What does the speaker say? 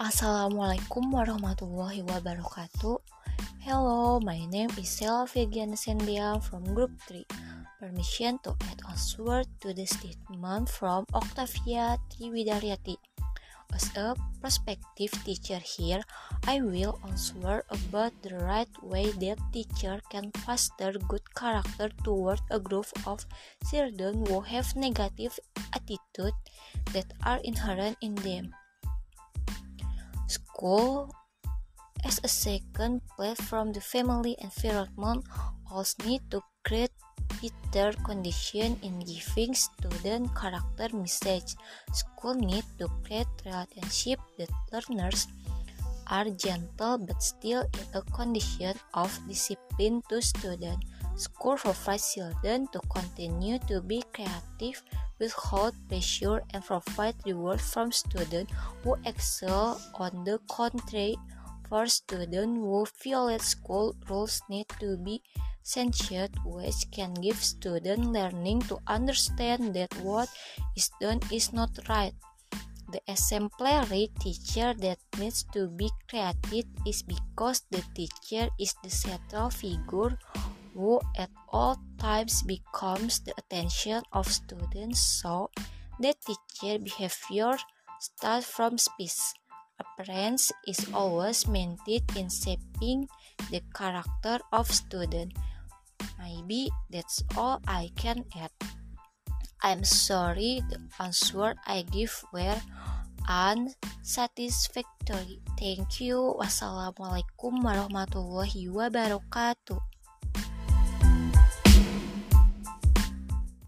Assalamualaikum warahmatullahi wabarakatuh. Hello, my name is Selvigian Sendia from Group 3. Permission to add answer to the statement from Octavia Triwidaryati. As a prospective teacher here, I will answer about the right way that teacher can foster good character toward a group of children who have negative attitude that are inherent in them. School as a second platform the family environment also need to create better condition in giving student character message. School need to create relationship that learners are gentle but still in a condition of discipline to student. School provides children to continue to be creative without pressure and provide reward from students who excel. On the contrary, for students who violate school rules need to be censured, which can give students learning to understand that what is done is not right. The exemplary teacher that needs to be created is because the teacher is the central figure who at all times becomes the attention of students so the teacher behavior starts from speech. Appearance is always maintained in shaping the character of student. Maybe that's all I can add. I'm sorry the answer I give were unsatisfactory. Thank you. Wassalamualaikum warahmatullahi wabarakatuh.